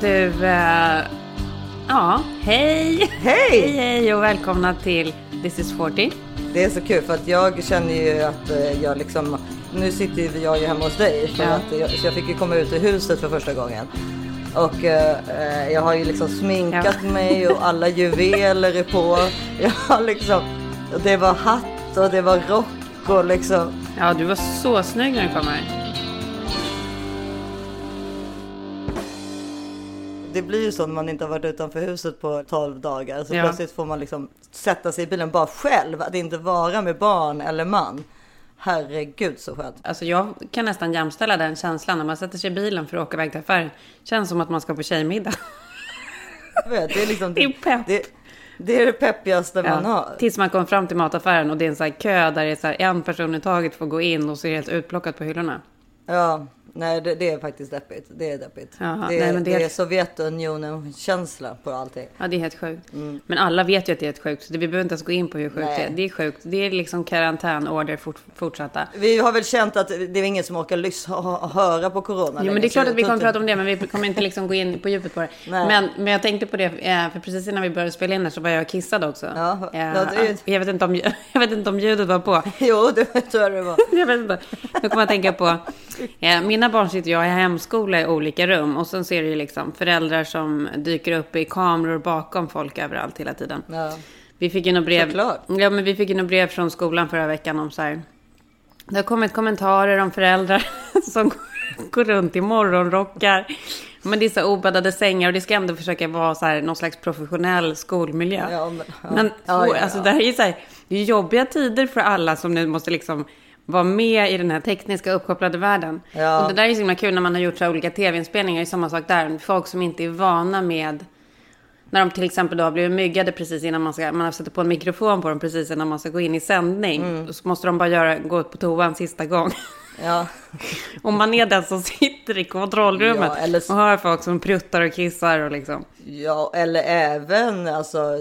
Du, eh, ja, hej! Hej! Hej och välkomna till This is 40. Det är så kul för att jag känner ju att eh, jag liksom, nu sitter ju jag ju hemma hos dig för Ja. att jag, så jag fick ju komma ut i huset för första gången. Och eh, eh, jag har ju liksom sminkat Ja. mig och alla juveler är på. Jag har liksom, det var hatt och det var rock och liksom. Ja, du var så snygg när du kom här. Det blir ju så när man inte har varit utanför huset på 12 dagar. Så Ja. plötsligt får man liksom sätta sig i bilen bara själv. Att inte vara med barn eller man. Herregud så skönt. Alltså jag kan nästan jämställa den känslan när man sätter sig i bilen för att åka iväg till affären. Känns som att man ska på tjejmiddag. Vet, det är liksom Det är pepp. det, det är det peppigaste man Ja, har. tills man kommer fram till mataffären och det är en sån här kö där det är så en person i taget får gå in och så är det helt utplockat på hyllorna. Ja, nej det, det är faktiskt deppigt. Det är deppigt. Jaha, det, är, nej, men det det är- Sovjetunionen-känsla på allting. Ja, det är helt sjukt. Men alla vet ju att det är helt sjukt. Så vi behöver inte ens gå in på hur sjukt Nej. det är. Det är sjukt. Det är liksom karantänorder fort, fortsatta. Vi har väl känt att det är ingen som orkar lyssna och höra på corona Jo, men det är klart att vi kommer inte- prata om det, men vi kommer inte liksom gå in på djupet på det. Nej. Men, men jag tänkte på det, eh, för precis innan vi började spela in här så var jag kissad också. Ja, Eh, ja, jag, vet inte om, jag vet inte om ljudet var på. Jo, det tror jag det var. Jag vet inte. Nu kommer jag att tänka på, eh, mina barn sitter jag i hemskola i olika rum och sen ser det ju liksom föräldrar som dyker upp i kameror bakom folk överallt hela tiden. Ja. Vi fick ju något brev. Såklart. Ja, men vi fick ju något brev från skolan förra veckan om så här. Det har kommit kommentarer om föräldrar som går runt i morgonrockar. Men det är så obäddade sängar och det ska ändå försöka vara så här någon slags professionell skolmiljö. Ja, men- ja. Men Ja, ja, alltså det här är ju så här, det är jobbiga tider för alla som nu måste liksom vara med i den här tekniska uppkopplade världen. Ja. Och det där är så himla kul när man har gjort så här olika tv-inspelningar. Det är samma sak där. Folk som inte är vana med när de till exempel då har blivit myggade precis innan man ska, man har satt på en mikrofon på dem precis innan man ska gå in i sändning. Mm. Så måste de bara göra, gå på toa en sista gång. Ja. Och man är den som sitter i kontrollrummet Ja, eller- och hör folk som pruttar och kissar och liksom. ja, eller även alltså,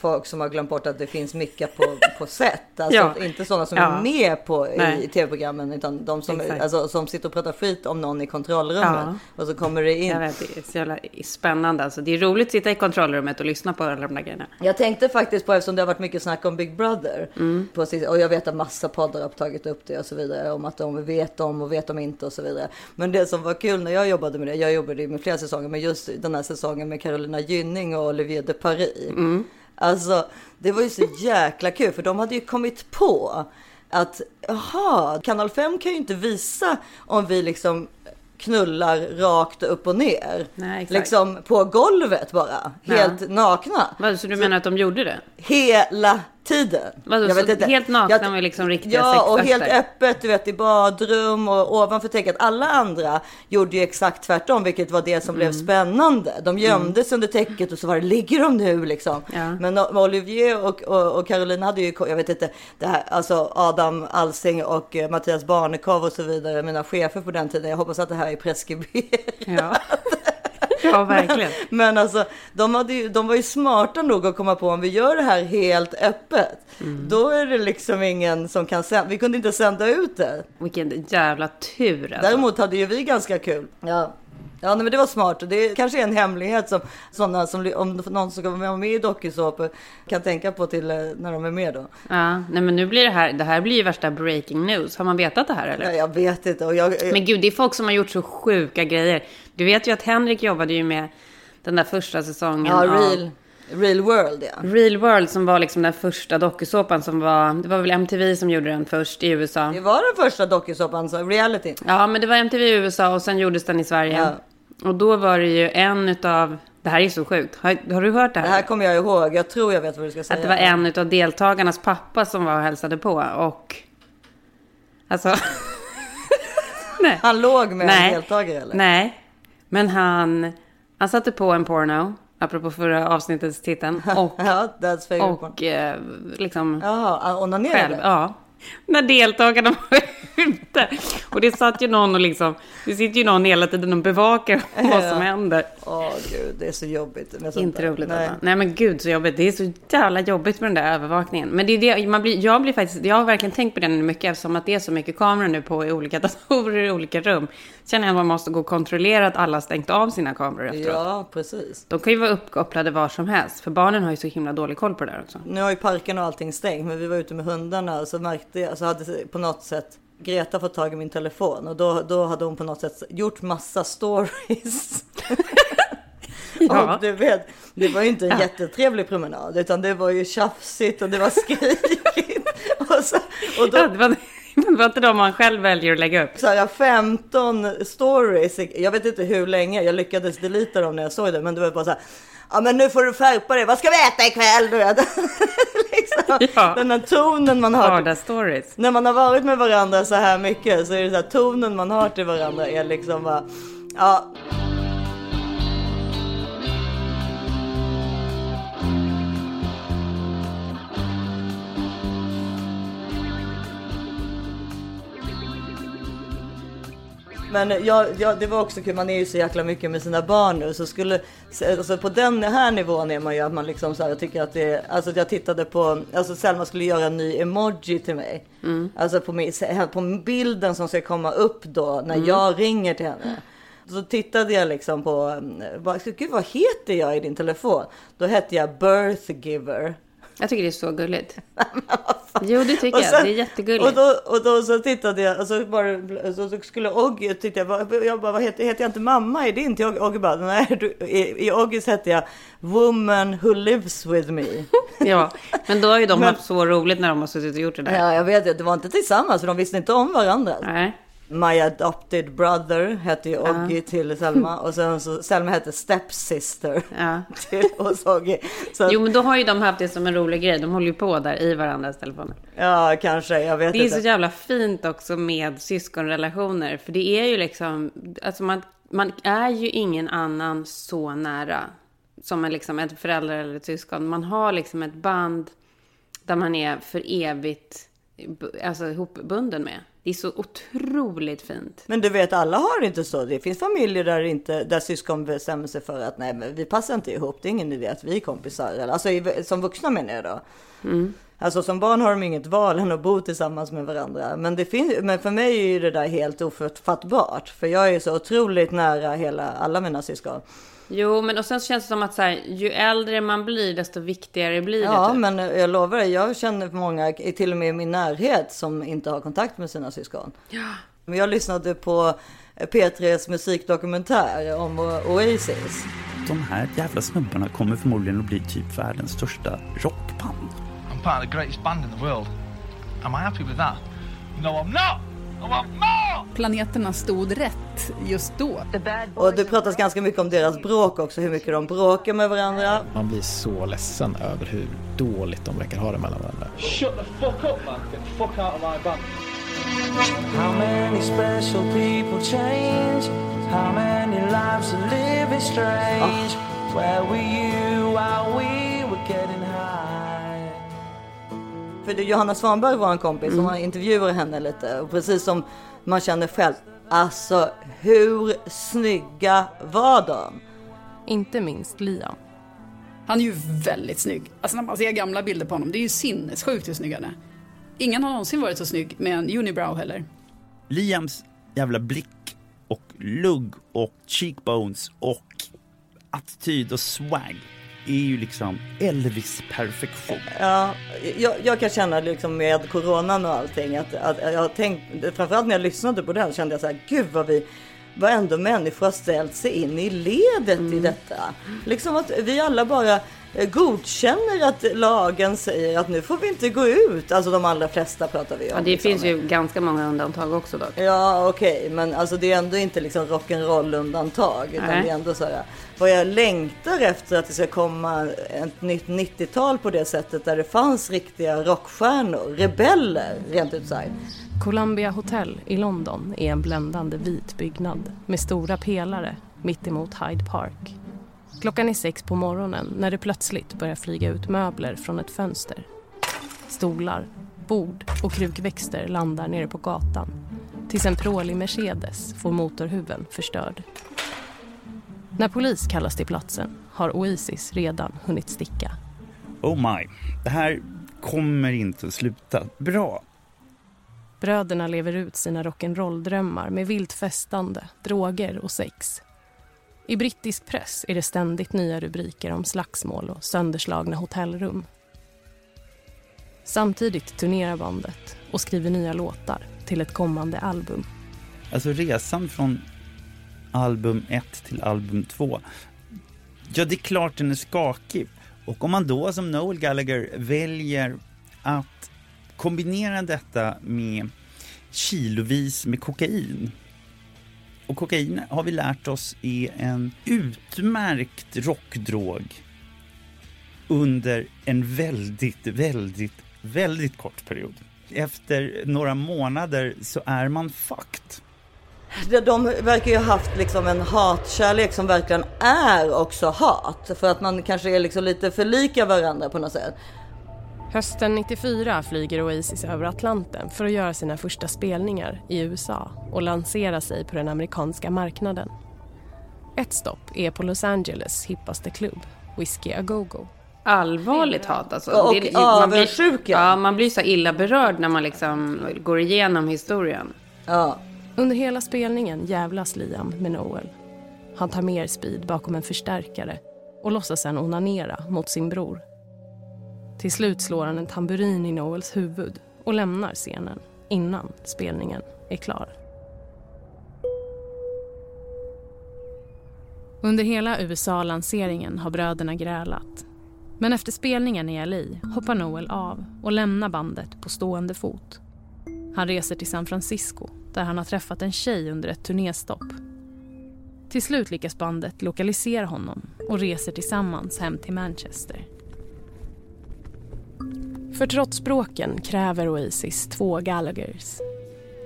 folk som har glömt bort att det finns mickar på, på set. Alltså, Ja. Inte sådana som Ja. är med på, i, tv-programmen, utan de som, alltså, som sitter och pratar skit om någon i kontrollrummet. Och så kommer det in Jag vet, det är så jävla spännande. Alltså, det är roligt att sitta i kontrollrummet och lyssna på alla de där grejerna. Jag tänkte faktiskt på, eftersom det har varit mycket snack om Big Brother, Mm. på, och jag vet att massa poddar har tagit upp det och så vidare, om att de vet om och vet de inte och så vidare. Men det som var kul när jag jobbade med det, jag jobbade ju med flera säsonger, men just den här säsongen med Carolina Gynning och Olivier de Paris. Mm. Alltså, det var ju så jäkla kul, för de hade ju kommit på att, jaha, kanal 5 kan ju inte visa om vi liksom knullar rakt upp och ner. Nej, liksom på golvet bara, Ja. helt nakna. Så du menar att de gjorde det? Hela tiden. Vadå, så helt nakna med liksom riktiga Ja, och helt öppet, du vet i badrum och ovanför täcket. Alla andra gjorde ju exakt tvärtom, vilket var det som blev Mm. spännande. De gömde sig under täcket och så var det, ligger de nu liksom? Ja. Men O- Olivier och, och, och Caroline hade ju, jag vet inte, det här, alltså Adam Alsing och eh, Mattias Barnekow och så vidare, mina chefer på den tiden. Jag hoppas att det här är preskriberat. Ja. ja, verkligen. Men alltså, de, hade ju, de var ju smarta nog att komma på om vi gör det här helt öppet. Mm. Då är det liksom ingen som kan sända. Vi kunde inte sända ut det. Vilken jävla tur alltså. Däremot hade ju vi ganska kul. Ja. Ja, nej, men det var smart. Det kanske är en hemlighet som sådana som om någon som kommer vara med i dokusåpor kan tänka på till eh, när de är med då. Ja, nej men nu blir det här, det här blir ju värsta breaking news. Har man vetat det här eller? Ja, jag vet inte. Och jag, Men gud, det är folk som har gjort så sjuka grejer. Du vet ju att Henrik jobbade ju med den där första säsongen ja, av real, real world ja. Real World som var liksom den första dokusåpan som var, det var väl MTV som gjorde den först i USA. Det var den första dokusåpan, så reality. Ja, men det var MTV i USA och sen gjordes den i Sverige. Ja. Och då var det ju en utav, det här är så sjukt. Har, har du hört det här? Det här kommer jag ihåg. Jag tror jag vet vad du ska säga. Att det var en utav deltagarnas pappa som var och hälsade på och... Alltså... Nej. Han låg med Nej. en deltagare eller? Nej, men han, han satte på en porno, apropå förra avsnittets titeln, och, Ja, that's och eh, liksom Jaha, onanerade? själv. Ja. När deltagarna var ute. Och det satt ju någon och liksom, det sitter ju någon hela tiden och bevakar vad som händer. Åh gud, det är så jobbigt. Med sånt Inte där. roligt Nej. Nej men gud så jobbigt. Det är så jävla jobbigt med den där övervakningen. Men det är det, man blir, jag blir faktiskt, jag har verkligen tänkt på det mycket eftersom att det är så mycket kameror nu på i olika datorer i olika rum. Känner jag att man måste gå och kontrollera att alla stängt av sina kameror efteråt. Ja, precis. De kan ju vara uppkopplade var som helst. För barnen har ju så himla dålig koll på det där också. Nu har ju parken och allting stängt, men vi var ute med hundarna och så märkte jag, så hade på något sätt Greta fått tag i min telefon och då, då hade hon på något sätt gjort massa stories. Ja. Och du vet, det var ju inte en Ja. jättetrevlig promenad utan det var ju tjafsigt och det var skrikigt. och, så, och då, Ja, det, var, det var inte de man själv väljer att lägga upp. så här 15 stories. Jag vet inte hur länge, jag lyckades delita dem när jag såg det, men det var bara så här. Ja men nu får du skärpa dig, vad ska vi äta ikväll? Du vet. liksom, Ja. Den här tonen man har. Vardagsstories. När man har varit med varandra så här mycket så är det så här tonen man har till varandra är liksom bara, ja. Men jag, jag, det var också kul, man är ju så jäkla mycket med sina barn nu så skulle, alltså på den här nivån är man ju att man liksom så här, jag tycker att det är, alltså jag tittade på, alltså Selma skulle göra en ny emoji till mig. Alltså på, min, på bilden som ska komma upp då när jag ringer till henne. Så tittade jag liksom på, vad, gud vad heter jag i din telefon? Då hette jag birthgiver. Jag tycker det är så gulligt. Jo, det tycker Och jag. sen- Det är jättegulligt. Och då, och då så tittade jag och så, bara, så, så skulle Oggy, tyckte jag, jag bara, vad heter, heter jag inte mamma i din? Till Oggy Oggy bara, nej, du, i, i Oggys hette jag Woman who lives with me. Ja, men då har ju de Men- haft så roligt när de har suttit och gjort det där. ja, jag vet, det var inte tillsammans, för de visste inte om varandra. Nej. My adopted brother hette ju Oggy till Selma och sen så Selma hette stepsister Ja. till hos Oggy. Så, Jo, men då har ju de haft det som en rolig grej. De håller ju på där i varandras telefoner. ja, kanske, jag vet Det är inte. så jävla fint också med syskonrelationer. För det är ju liksom, alltså man, man är ju ingen annan så nära som en, liksom ett förälder eller ett syskon. Man har liksom ett band där man är för evigt alltså, ihopbunden med. Det är så otroligt fint. Men du vet, alla har det inte så. Det finns familjer där, inte, där syskon bestämmer sig för att nej, men vi passar inte ihop. Det är ingen idé att vi är kompisar. Alltså som vuxna menar jag då. Alltså som barn har de inget val än att bo tillsammans med varandra. Men, det finns, men för mig är det där helt ofattbart. För jag är så otroligt nära hela, alla mina syskon. Jo, men och sen så känns det som att så här, ju äldre man blir, desto viktigare blir det. Ja, typ. men jag lovar dig, jag känner många, till och med i min närhet, som inte har kontakt med sina syskon. Men jag lyssnade på P3s musikdokumentär om Oasis. De här jävla snubbarna kommer förmodligen att bli typ världens största rockband. I'm part of the greatest band in the world. Am I happy with that? No, I'm not! Planeterna stod rätt just då. Och det pratas ganska mycket om deras bråk också, hur mycket de bråkar med varandra. Man blir så ledsen över hur dåligt de verkar ha det mellan varandra. Shut the fuck up, man. Get the fuck out of my band. How many special people change? How many lives are living strange? Where were you while we För Johanna Svanberg var en kompis som mm. intervjuade henne lite. Och precis som man känner själv, alltså hur snygga var de? Inte minst Liam. Han är ju väldigt snygg. Alltså när man ser gamla bilder på honom, det är ju sinnessjukt hur snygg han är. Ingen har någonsin varit så snygg med en unibrow heller. Liams jävla blick och lugg och cheekbones och attityd och swag är ju liksom Elvis perfektion. Ja, jag, jag kan känna liksom med coronan och allting att, att jag har tänkt, framförallt när jag lyssnade på den kände jag så här, gud vad vi varenda människa har ställt sig in i ledet i detta. Liksom att vi alla bara eh, godkänner att lagen säger att nu får vi inte gå ut. Alltså de allra flesta pratar vi om. Ja, det liksom. finns ju ganska många undantag också dock. Ja okej, men alltså det är ändå inte liksom rock'n'roll undantag. Utan Nej. det är ändå så här. Vad jag längtar efter att det ska komma ett nytt 90-tal på det sättet där det fanns riktiga rockstjärnor, rebeller rent ut sagt. Columbia Hotel i London är en bländande vit byggnad med stora pelare mitt emot Hyde Park. Klockan är sex på morgonen när det plötsligt börjar flyga ut möbler från ett fönster. Stolar, bord och krukväxter landar nere på gatan tills en prålig Mercedes får motorhuven förstörd. När polis kallas till platsen har Oasis redan hunnit sticka. Oh my, det här kommer inte att sluta bra. Bröderna lever ut sina rock'n'roll-drömmar med vilt festande, droger och sex. I brittisk press är det ständigt nya rubriker om slagsmål och sönderslagna hotellrum. Samtidigt turnerar bandet och skriver nya låtar till ett kommande album. Alltså resan från album 1 till album 2. Ja, det är klart den är skakig. Och om man då som Noel Gallagher väljer att kombinera detta med kilovis med kokain. Och kokain har vi lärt oss är en utmärkt rockdrog under en väldigt, väldigt, väldigt kort period. Efter några månader så är man fucked. De- De verkar ju ha haft liksom en hatkärlek som verkligen är också hat. För att man kanske är liksom lite för lika varandra på något sätt. Hösten 94 flyger Oasis över Atlanten för att göra sina första spelningar i USA och lansera sig på den amerikanska marknaden. Ett stopp är på Los Angeles hippaste klubb, Whiskey A Go Go. Allvarligt hat alltså. Och Det- avundsjuka. blir, ja, man blir så illa berörd när man liksom går igenom historien. Ja. Under hela spelningen jävlas Liam med Noel. Han tar mer speed bakom en förstärkare och låtsas sedan onanera mot sin bror. Till slut slår han en tamburin i Noels huvud och lämnar scenen innan spelningen är klar. Under hela USA-lanseringen har bröderna grälat. Men efter spelningen i LA hoppar Noel av och lämnar bandet på stående fot. Han reser till San Francisco där han har träffat en tjej under ett turnéstopp. Till slut lyckas bandet lokalisera honom och reser tillsammans hem till Manchester. För trots bråken kräver Oasis två Gallaghers.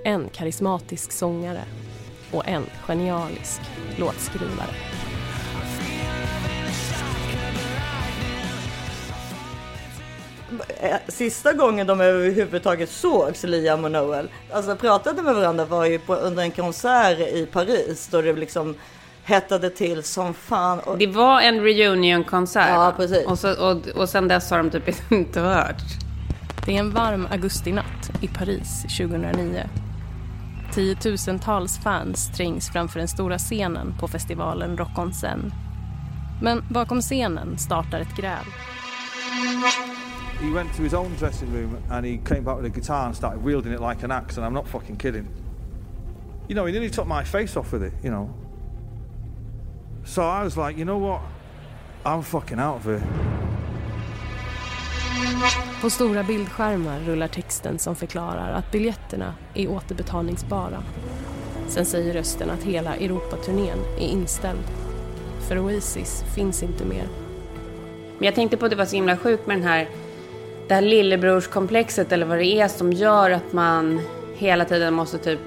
En karismatisk sångare och en genialisk låtskrivare. Sista gången de överhuvudtaget sågs, Liam och Noel, alltså pratade med varandra var ju på, under en konsert i Paris då det liksom hettade till som fan. Och, Det var en reunion-konsert. Ja, precis. Och, så, och, och sen dess har de typ inte hört. Det är en varm augustinatt i Paris 2009. Tiotusentals fans trängs framför den stora scenen på festivalen Rock on Seine. Men bakom scenen startar ett gräl. He went to his own dressing room and he came back with a guitar and started wielding it like an axe, and I'm not fucking kidding. You know, he nearly took my face off with it, you know. So I was like, you know what? I'm fucking out of here. På stora bildskärmar rullar texten som förklarar att biljetterna är återbetalningsbara. Sen säger rösten att hela Europaturnén är inställd. För Oasis finns inte mer. Men jag tänkte på att det var så himla sjukt med den här, det här lillebrorskomplexet eller vad det är som gör att man hela tiden måste typ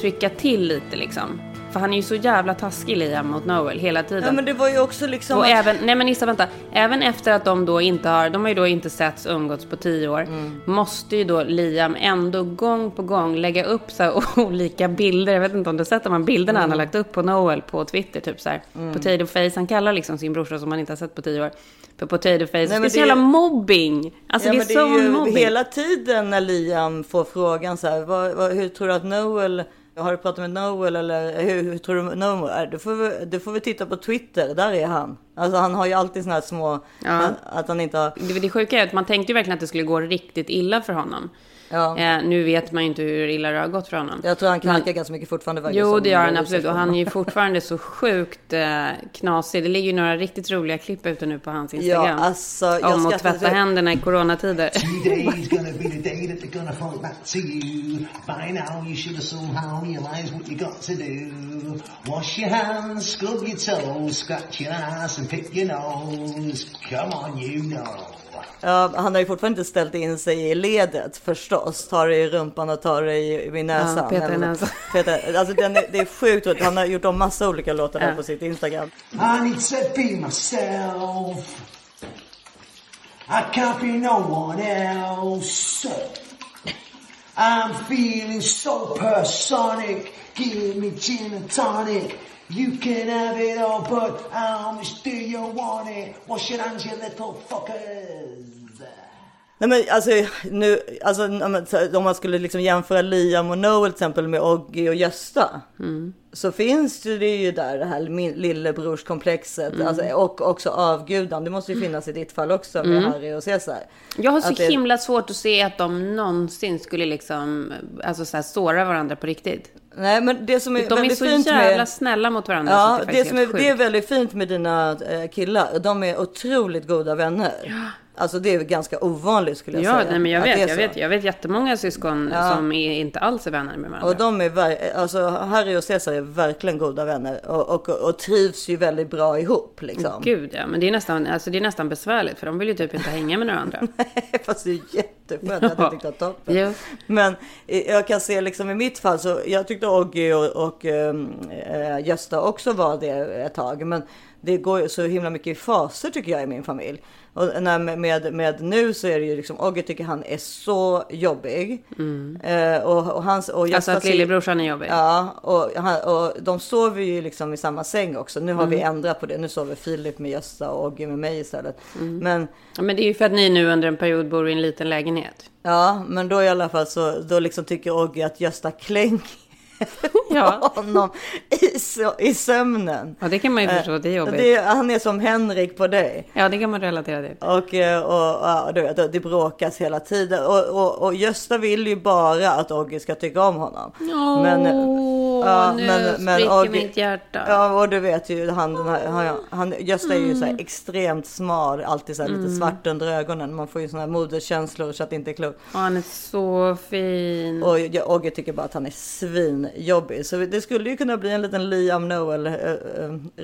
trycka till lite liksom. För han är ju så jävla taskig Liam mot Noel hela tiden. ja, men det var ju också liksom... Och att- även, nej men Issa vänta, även efter att de då inte har, de har ju då inte setts och umgåtts på tio år, Mm. måste ju då Liam ändå gång på gång lägga upp så här olika bilder, jag vet inte om du har sett de här bilderna han har lagt upp på Noel på Twitter, typ så här, Mm. potato face, han kallar liksom sin brorsa som han inte har sett på tio år, för potato face, det men är så det är- jävla mobbing, alltså ja, det är men så ju mobbing. hela tiden när Liam får frågan så här, vad, vad, hur tror du att Noel, har du pratat med Noel eller hur, hur tror du Noel är? Du får, vi- du får vi titta på Twitter, där är han. Alltså han har ju alltid såna här små, Ja. att han inte har... Det, det sjuka är att man tänkte ju verkligen att det skulle gå riktigt illa för honom. Ja. Eh, nu vet man ju inte hur illa det har gått för honom. Jag tror han knarkar ganska mycket fortfarande. Jo, det gör han absolut. Och han är det. ju fortfarande så sjukt eh, knasig. Det ligger ju några riktigt roliga klipp ute nu på hans Instagram. Ja, alltså, jag om att tvätta så- händerna i coronatider. Ja, han har ju fortfarande inte ställt in sig i ledet förstås. Tar det i rumpan och tar det i, i näsan. Ja, petar i näsan. Petar, alltså den är, det är sjukt roligt. Han har gjort om massa olika låtar där Ja. på sitt Instagram. I need to be myself. I can't be no one else. I'm feeling supersonic. Give me gin and tonic. You can have it all, but how much do you want it? Wash your hands, you little fuckers. Nej men alltså, nu, alltså om man- skulle liksom jämföra Liam och Noel till exempel med Oggy och Gösta. Så finns det ju där det här lillebrorskomplexet alltså, och också avgudan. Det måste ju finnas i ditt fall också med Harry och Caesar. Jag har så Att det- himla svårt att se att de någonsin skulle liksom, alltså så här, såra varandra på riktigt. Nej men det som är De är väldigt så fint jävla med... snälla mot varandra. Ja, det, faktiskt som är, det är väldigt fint med dina eh, killar. De är otroligt goda vänner. Alltså det är ganska ovanligt skulle jag Ja, säga. nej, men jag det vet, jag vet, jag vet jättemånga syskon Ja. som är, inte alls är vänner med varandra. Och de är, alltså Harry och Caesar är verkligen goda vänner och, och, och trivs ju väldigt bra ihop liksom. Gud ja, men det är, nästan, alltså, det är nästan besvärligt för de vill ju typ inte hänga med några andra. Fast det är jätteskönt jag tyckte att toppen. Ja. Men eh, jag kan se liksom i mitt fall så jag tyckte Oggy och, och eh, Gösta också var det ett tag. Men det går ju så himla mycket i faser tycker jag i min familj. Och när, med, med, nu så är det ju liksom Oggy tycker han är så jobbig. Eh, och, och hans och Mm. Alltså att lillebrorsan är jobbig. Ja, och, han, och de sover ju liksom i samma säng också. Nu har vi Mm. ändrat på det. Nu sover Filip med Gösta och Oggy med mig istället. Mm. Men Ja, Men det är ju för att ni nu under en period bor i en liten lägenhet. Ja, men då i alla fall så då liksom tycker Oggy att Gösta klänker Ja. honom i, i sömnen. Ja, det kan man ju förstå, det är jobbigt. Det, han är som Henrik på dig. Ja, det kan man relatera till. Och, eh, och, ja, du vet, det bråkas hela tiden. Och, och, och Gösta vill ju bara att Oggy ska tycka om honom. Åh, ja, nu men- men spricker mitt hjärta. Ja, och du vet ju han, här, han, han Gösta är ju så här Mm. extremt smal, alltid så här lite Mm. svart under ögonen. Man får ju såna här moderskänslor så att det inte är klokt. Ja, han är så fin. Och Ogge tycker bara att han är svinjobbig. Så det skulle ju kunna bli en liten Liam Noel eh, eh,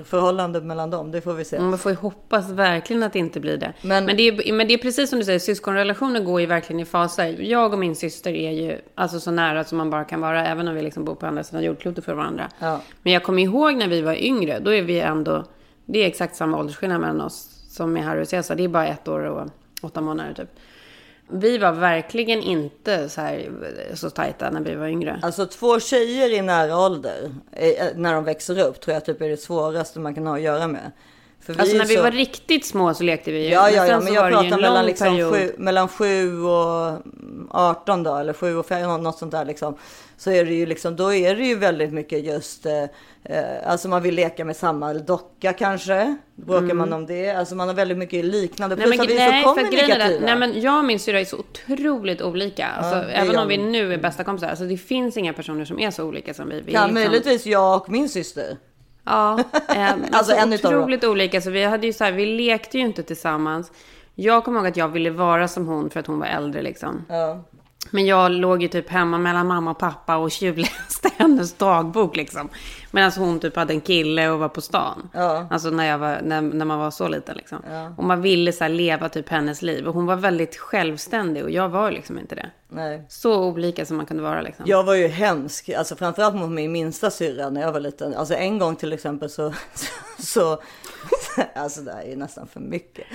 förhållande mellan dem. Det får vi se. Mm, Man får ju hoppas verkligen att det inte blir det. Men- Men, det, är, men det är precis som du säger, syskonrelationer går ju verkligen i faser. Jag och min syster är ju alltså så nära som man bara kan vara, även om vi liksom bor på andra sidan jordklotet för varandra. Ja. Men jag kommer ihåg när vi var yngre, då är vi ändå, det är exakt samma åldersskillnad mellan oss som med Harry och Caesar. Det är bara ett år och åtta månader typ. Vi var verkligen inte så här så tajta när vi var yngre. Alltså två tjejer i nära ålder, eh, när de växer upp, tror jag typ är det svåraste man kan ha att göra med. Alltså är när vi så- var riktigt små så lekte vi ju. Ja, ja, ja, men jag pratar mellan, liksom sju, mellan 7 och 18 då, eller 7 och 5, något sånt där liksom. Så är det ju liksom, då är det ju väldigt mycket just, eh, eh, alltså man vill leka med samma docka kanske. Bråkar Mm. man om det? Alltså man har väldigt mycket liknande. Nej, Plus men, att vi är nej, så kommunikativa. nej, men jag och min syrra är så otroligt olika. Alltså, det även om vi nu är bästa kompisar. Alltså, det finns inga personer som är så olika som vi. vi Kan liksom- möjligtvis jag och min syster. Ja, eh, Alltså, så en utav otroligt olika. Så vi, hade ju så här, vi lekte ju inte tillsammans. Jag kommer ihåg att jag ville vara som hon för att hon var äldre liksom. Ja. Men jag låg ju typ hemma mellan mamma och pappa och tjuvläste hennes dagbok liksom. Medan hon typ hade en kille och var på stan. Ja. Alltså när, jag var, när, när man var så liten liksom. Ja. Och man ville så leva typ hennes liv. Och hon var väldigt självständig och jag var liksom inte det. Nej. Så olika som man kunde vara liksom. Jag var ju hemsk, alltså framförallt mot min minsta syrra när jag var liten. Alltså en gång till exempel så, så alltså det här är ju nästan för mycket.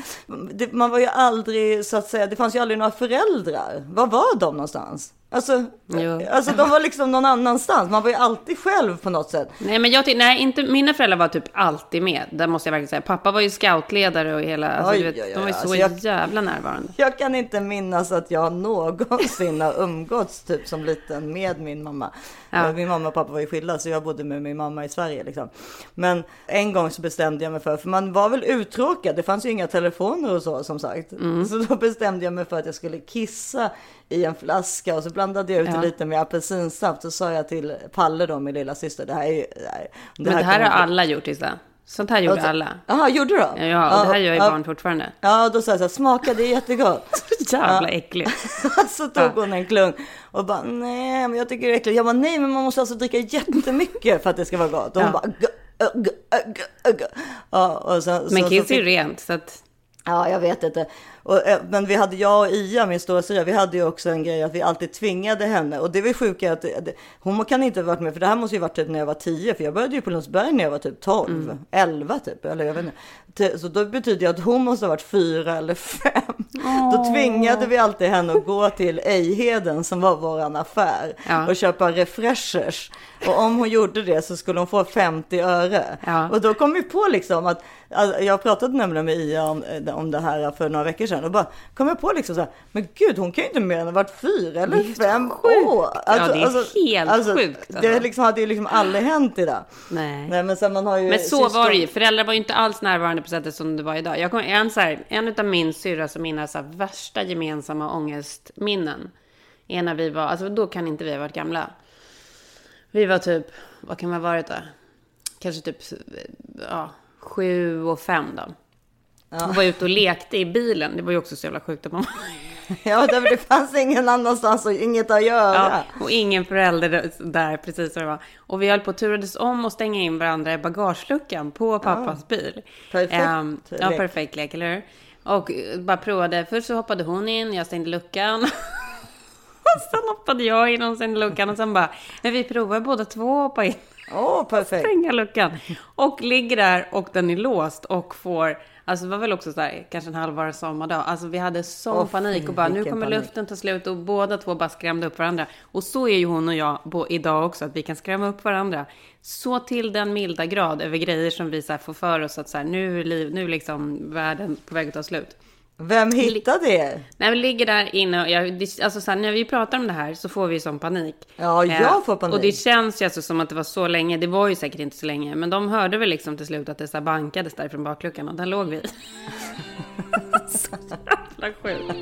Det, man var ju aldrig, så att säga, det fanns ju aldrig några föräldrar. Var var de någonstans? Alltså, Jo. alltså de var liksom någon annanstans. Man var ju alltid själv på något sätt. Nej, men jag nej, inte, mina föräldrar var typ alltid med. Det måste jag verkligen säga. Pappa var ju scoutledare och hela, alltså, Oj, vet, oj, oj, de var ju så alltså, jag- jävla närvarande. Jag kan inte minnas att jag någonsin har umgåtts typ som liten med min mamma. Ja. Min mamma och pappa var ju skilda så jag bodde med min mamma i Sverige liksom. Men en gång så bestämde jag mig för, för man var väl uttråkad, det fanns ju inga telefoner och så som sagt. Mm. Så då bestämde jag mig för att jag skulle kissa i en flaska och så blandade jag ut Ja. lite med apelsinsaft och sa jag till Palle då, min lilla syster, det här är ju... Det här, Men det här har kommer- alla gjort, Issa. Sånt här gjorde Alltså, alla. Jaha, gjorde då? Ja, och det här gör ju ja, barn fortfarande. Ja, då sa jag så här, smaka det är jättegott. Jävla Ja. äckligt. så tog hon en klunk och bara nej, men jag tycker det är äckligt. Jag bara nej, men man måste alltså dricka jättemycket för att det ska vara gott. Och hon Ja. bara "Gö, ö, gö, ö, gö, ö, gö." ja, och Men så, kiss så är ju rent, så att... Ja, jag vet inte. Och, eh, men vi hade, jag och Ia, min storasyrra, vi hade ju också en grej att vi alltid tvingade henne. Och det var sjuka att det, hon kan inte ha varit med, för det här måste ju varit typ när jag var 10, för jag började ju på Lundsberg när jag var typ 12, 11 typ, eller jag vet inte, Te- Så då betyder det att hon måste ha varit fyra eller fem. Då tvingade vi alltid henne att gå till Ejheden som var våran affär Ja. och köpa refreshers. Och om hon gjorde det så skulle hon få 50 öre. Ja. Och då kom vi på liksom att, att jag pratade nämligen med Ia om, om det här för några veckor sedan och bara kom jag på liksom så här, men gud hon kan ju inte mer än ha varit fyra eller fem år. Ja, det är helt sjukt, Det alltså. liksom, hade ju liksom aldrig hänt idag. Nej. Nej men sen man har ju Men så syskon- var det ju. Föräldrar var ju inte alls närvarande på sättet som det var idag. Jag kom, en, så här, en av min syrras och mina så här, värsta gemensamma ångestminnen är när vi var, alltså då kan inte vi ha varit gamla. Vi var typ, vad kan man ha varit då? Kanske typ, ja, sju och fem då. Hon var ute och lekte i bilen. Det var ju också så jävla sjukt att man Ja, det, det fanns ingen annanstans och inget att göra. Ja, och ingen förälder där, precis som det var. Och vi höll på att turades om och stänga in varandra i bagageluckan på pappas bil. Perfekt Ehm, ja, perfekt lek, eller hur? Och eh, bara provade. Först så hoppade hon in, jag stängde luckan. och sen hoppade jag in och stängde luckan. Och sen bara, men vi provar båda två att hoppa in. Åh, perfekt. Stänga luckan. Och ligger där och den är låst och får, alltså det var väl också så här, kanske en halvvar sommardag. Alltså vi hade sån Åh, panik och bara, nu kommer panik. luften ta slut och båda två bara skrämde upp varandra. Och så är ju hon och jag bo, idag också, att vi kan skrämma upp varandra. Så till den milda grad över grejer som vi så får för oss att så här, nu är liv, nu liksom världen på väg att ta slut. Vem hittade er? När vi ligger där inne och jag, alltså så här, när vi pratar om det här så får vi sån panik. Ja, jag Eh, får panik. Och det känns ju alltså som att det var så länge. Det var ju säkert inte så länge. Men de hörde väl liksom till slut att det så bankades där från bakluckan och där låg vi. så jävla sjukt.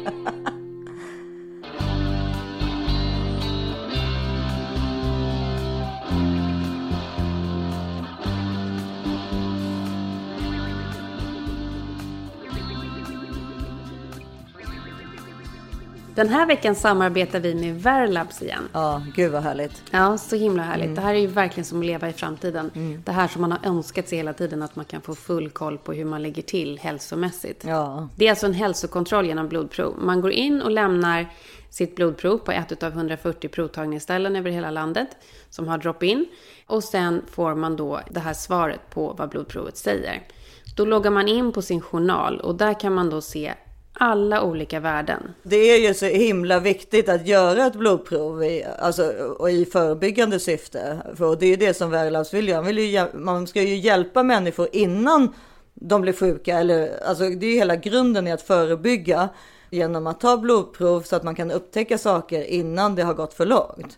Den här veckan samarbetar vi med Verlabs igen. Ja, gud vad härligt. Ja, så himla härligt. Mm. Det här är ju verkligen som att leva i framtiden. Det här som man har önskat sig hela tiden, att man kan få full koll på hur man ligger till hälsomässigt. Ja. Det är alltså en hälsokontroll genom blodprov. Man går in och lämnar sitt blodprov på ett av 140 provtagningsställen över hela landet som har drop-in. Och sen får man då det här svaret på vad blodprovet säger. Då loggar man in på sin journal och där kan man då se alla olika värden. Det är ju så himla viktigt att göra ett blodprov i, alltså, och i förebyggande syfte. För det är ju det som Verlabs vill göra. Man, vill ju, man ska ju hjälpa människor innan de blir sjuka. Eller, alltså, det är ju hela grunden i att förebygga genom att ta blodprov så att man kan upptäcka saker innan det har gått för långt.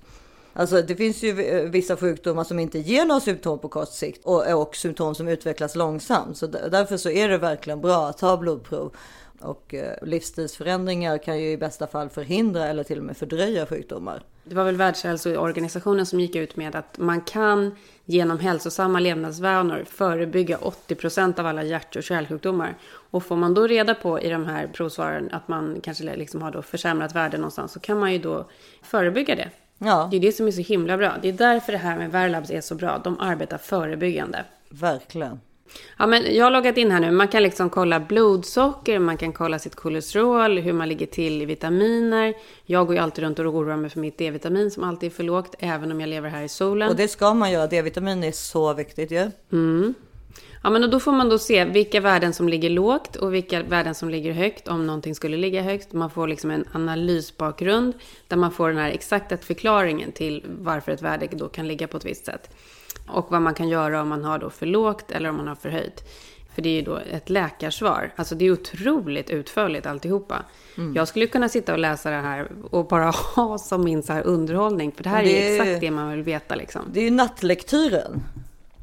Alltså det finns ju vissa sjukdomar som inte ger några symptom på kort sikt och, och symptom som utvecklas långsamt. Så därför så är det verkligen bra att ta blodprov. Och eh, livsstilsförändringar kan ju i bästa fall förhindra eller till och med fördröja sjukdomar. Det var väl Världshälsoorganisationen som gick ut med att man kan genom hälsosamma levnadsvanor förebygga 80% av alla hjärt och kärlsjukdomar. Och får man då reda på i de här provsvaren att man kanske liksom har då försämrat värde någonstans så kan man ju då förebygga det. Ja, Det är det som är så himla bra. Det är därför det här med Verlabs är så bra. De arbetar förebyggande. verkligen. Ja, men jag har loggat in här nu. Man kan liksom kolla blodsocker, man kan kolla sitt kolesterol, hur man ligger till i vitaminer. Jag går ju alltid runt och oroar mig för mitt D-vitamin som alltid är för lågt, även om jag lever här i solen. Och det ska man göra. D-vitamin är så viktigt ju. Ja, men och då får man då se vilka värden som ligger lågt och vilka värden som ligger högt om någonting skulle ligga högt. Man får liksom en analysbakgrund där man får den här exakta förklaringen till varför ett värde då kan ligga på ett visst sätt. Och vad man kan göra om man har då för lågt eller om man har för höjt. För det är ju då ett läkarsvar. Alltså det är otroligt utförligt alltihopa. Jag skulle kunna sitta och läsa det här och bara ha som min så här underhållning. För det här Det är är- exakt det man vill veta liksom. Det är ju nattlektyren.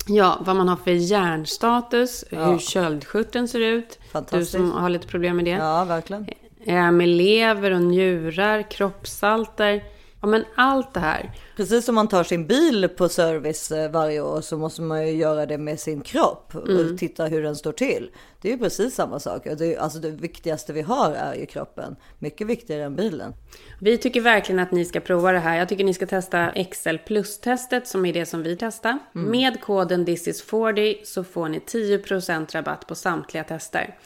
Ja, vad man har för hjärnstatus, hur köldskörteln ser ut. Du som har lite problem med det. Ja, verkligen. Eh, Med lever och njurar, kroppssalter. Ja, men allt det här. Precis som man tar sin bil på service eh, varje år så måste man ju göra det med sin kropp och titta hur den står till. Det är ju precis samma sak. Det, alltså det viktigaste vi har är ju kroppen. Mycket viktigare än bilen. Vi tycker verkligen att ni ska prova det här. Jag tycker ni ska testa XL Plus-testet som är det som vi testar. Med koden thisis40 så får ni 10% rabatt på samtliga tester.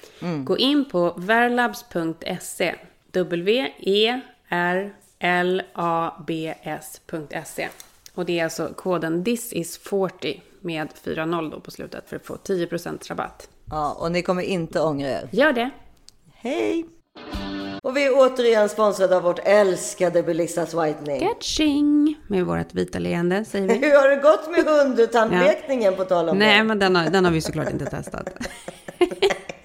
Gå in på verlabs.se. W-E-R-L-A-B-S.se. Och det är alltså koden thisis40 med 4.0 då på slutet för att få 10% rabatt. Ja, och ni kommer inte ångra er. Gör det. Hej! Och vi är återigen sponsrade av vårt älskade Belissas Whitening. Catching! Med vårt vita leende, säger vi. Hur har det gått med hundtandlekningen på tal om Nej, det? men den har, den har vi såklart inte testat.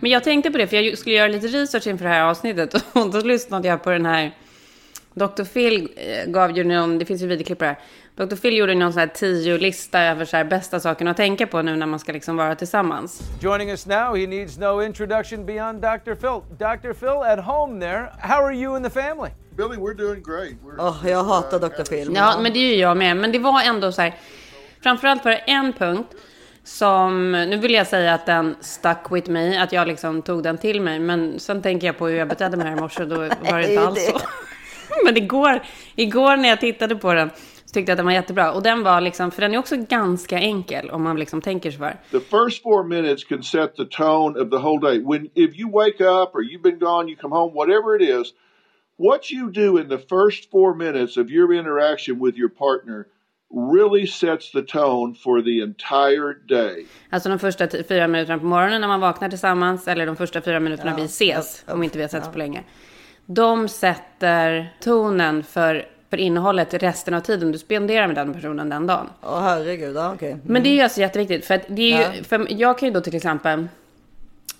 Men jag tänkte på det, för jag skulle göra lite research inför det här avsnittet. Och då lyssnade jag på den här... Dr. Phil eh, gav ju någon, det finns ju videoklipp på det här. Dr. Phil gjorde någon sån här tio lista över så här bästa sakerna att tänka på nu när man ska liksom vara tillsammans. Joining us now, he needs no introduction beyond Dr. Phil. Dr. Phil, at home there, how are you and the family? Billy, we're doing great. We're, Åh, jag hatar Dr. Phil. Ja, men det är ju jag med. Men det var ändå så här, framförallt var det en punkt som, nu vill jag säga att den stuck with me, att jag liksom tog den till mig. Men sen tänker jag på hur jag betedde mig här i morse, då var det inte alls så. Men igår, igår när jag tittade på den så tyckte jag att den var jättebra. Och den var liksom, för den är också ganska enkel om man liksom tänker sig för. the first four minutes can set the tone of the whole day. When if you wake up or you've been gone, you come home, whatever it is, what you do in the first four minutes of your interaction with your partner really sets the tone for the entire day. Alltså de första fyra minuterna på morgonen när man vaknar tillsammans, eller de första fyra minuterna vi ses, om inte vi har setts på länge. De sätter tonen för, för innehållet resten av tiden du spenderar med den personen den dagen. Åh herregud, ja, okej. Men det är ju alltså jätteviktigt, för att det är ju, Ja. för jag kan ju då till exempel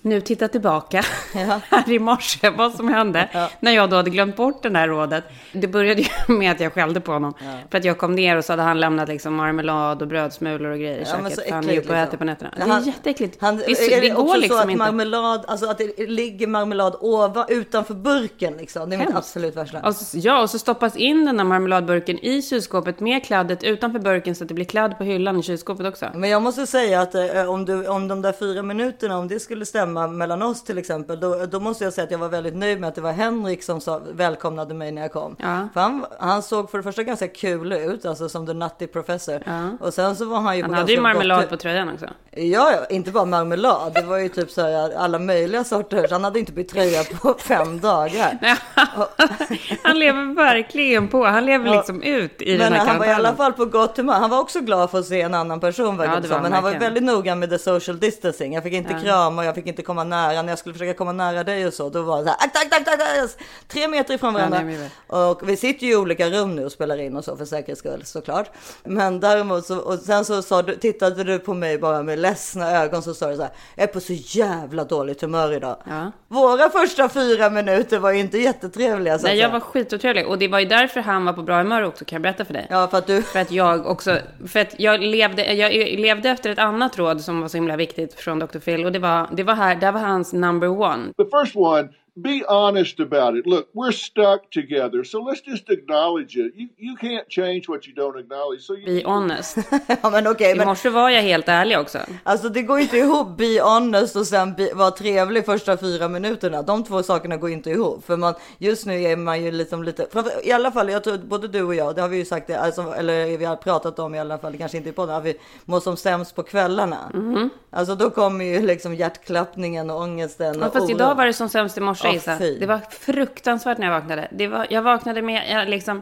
nu titta tillbaka här i morse, vad som hände när jag då hade glömt bort det här rådet. Det började ju med att jag skällde på honom. För att jag kom ner och så hade han lämnat liksom marmelad och brödsmulor och grejer i Ja, köket. så för han äckligt, på och liksom. äter på nätterna. Ja, det är han- jätteäckligt. Han, det, är det, det går liksom att inte. marmelad, alltså att det ligger marmelad ovan, utanför burken liksom? Det är mitt Hemskt. absolut värsta. Och så, ja, och så stoppas in den här marmeladburken i kylskåpet med kladdet utanför burken så att det blir kladd på hyllan i kylskåpet också. Men jag måste säga att eh, om, du, om de där fyra minuterna, om det skulle stämma mellan oss till exempel, då, då måste jag säga att jag var väldigt nöjd med att det var Henrik som sa, välkomnade mig när jag kom. Ja. För han, han såg för det första ganska kul ut, alltså som the nutty professor. Och sen så var han ju Han på hade ju marmelad gott- på tröjan också. Ja, ja, inte bara marmelad. Det var ju typ så här alla möjliga sorter. Så han hade inte bytt tröja på fem dagar. Han lever verkligen på. Han lever liksom ut i den Men här han var i alla fall på gott humör. Han var också glad för att se en annan person. Ja, det var Men han var väldigt noga med the social distancing. Jag fick inte Ja. krama och jag fick inte komma nära. När jag skulle försöka komma nära dig och så, då var det så här, akt, akt, akt, akt, tre meter ifrån varandra. Och vi sitter ju i olika rum nu och spelar in och så för säkerhets skull såklart. Men däremot så, och sen så sa du, tittade du på mig bara med ledsna ögon så sa du så här, jag är på så jävla dåligt humör idag. Ja. Våra första fyra minuter var ju inte jättetrevliga. Så Nej, jag var skitotrevlig. Och det var ju därför han var på bra humör också, kan jag berätta för dig. Ja, för att du... För att jag också... För att jag levde, jag levde efter ett annat råd som var så himla viktigt från Dr. Phil. Och det var, det var här, det var hans number one. The first one, be honest about it. Look, we're stuck together, so let's just acknowledge it. You you can't change what you don't acknowledge. So you Be honest. ja, men okej, I men morse var jag helt ärlig också. Alltså det går inte ihop, be honest och sen be, vara trevlig första fyra minuterna. De två sakerna går inte ihop. För man, just nu är man ju liksom lite, i alla fall, jag tror både du och jag, det har vi ju sagt, alltså, eller vi har pratat om i alla fall, kanske inte i podden, att vi mår som sämst på kvällarna. Mhm. Alltså då kommer ju liksom hjärtklappningen och ångesten. Ja, och fast oron. idag var det som sämst i morse, Ja, Isa. fy. Det var fruktansvärt när jag vaknade. Det var, jag vaknade med, jag, liksom,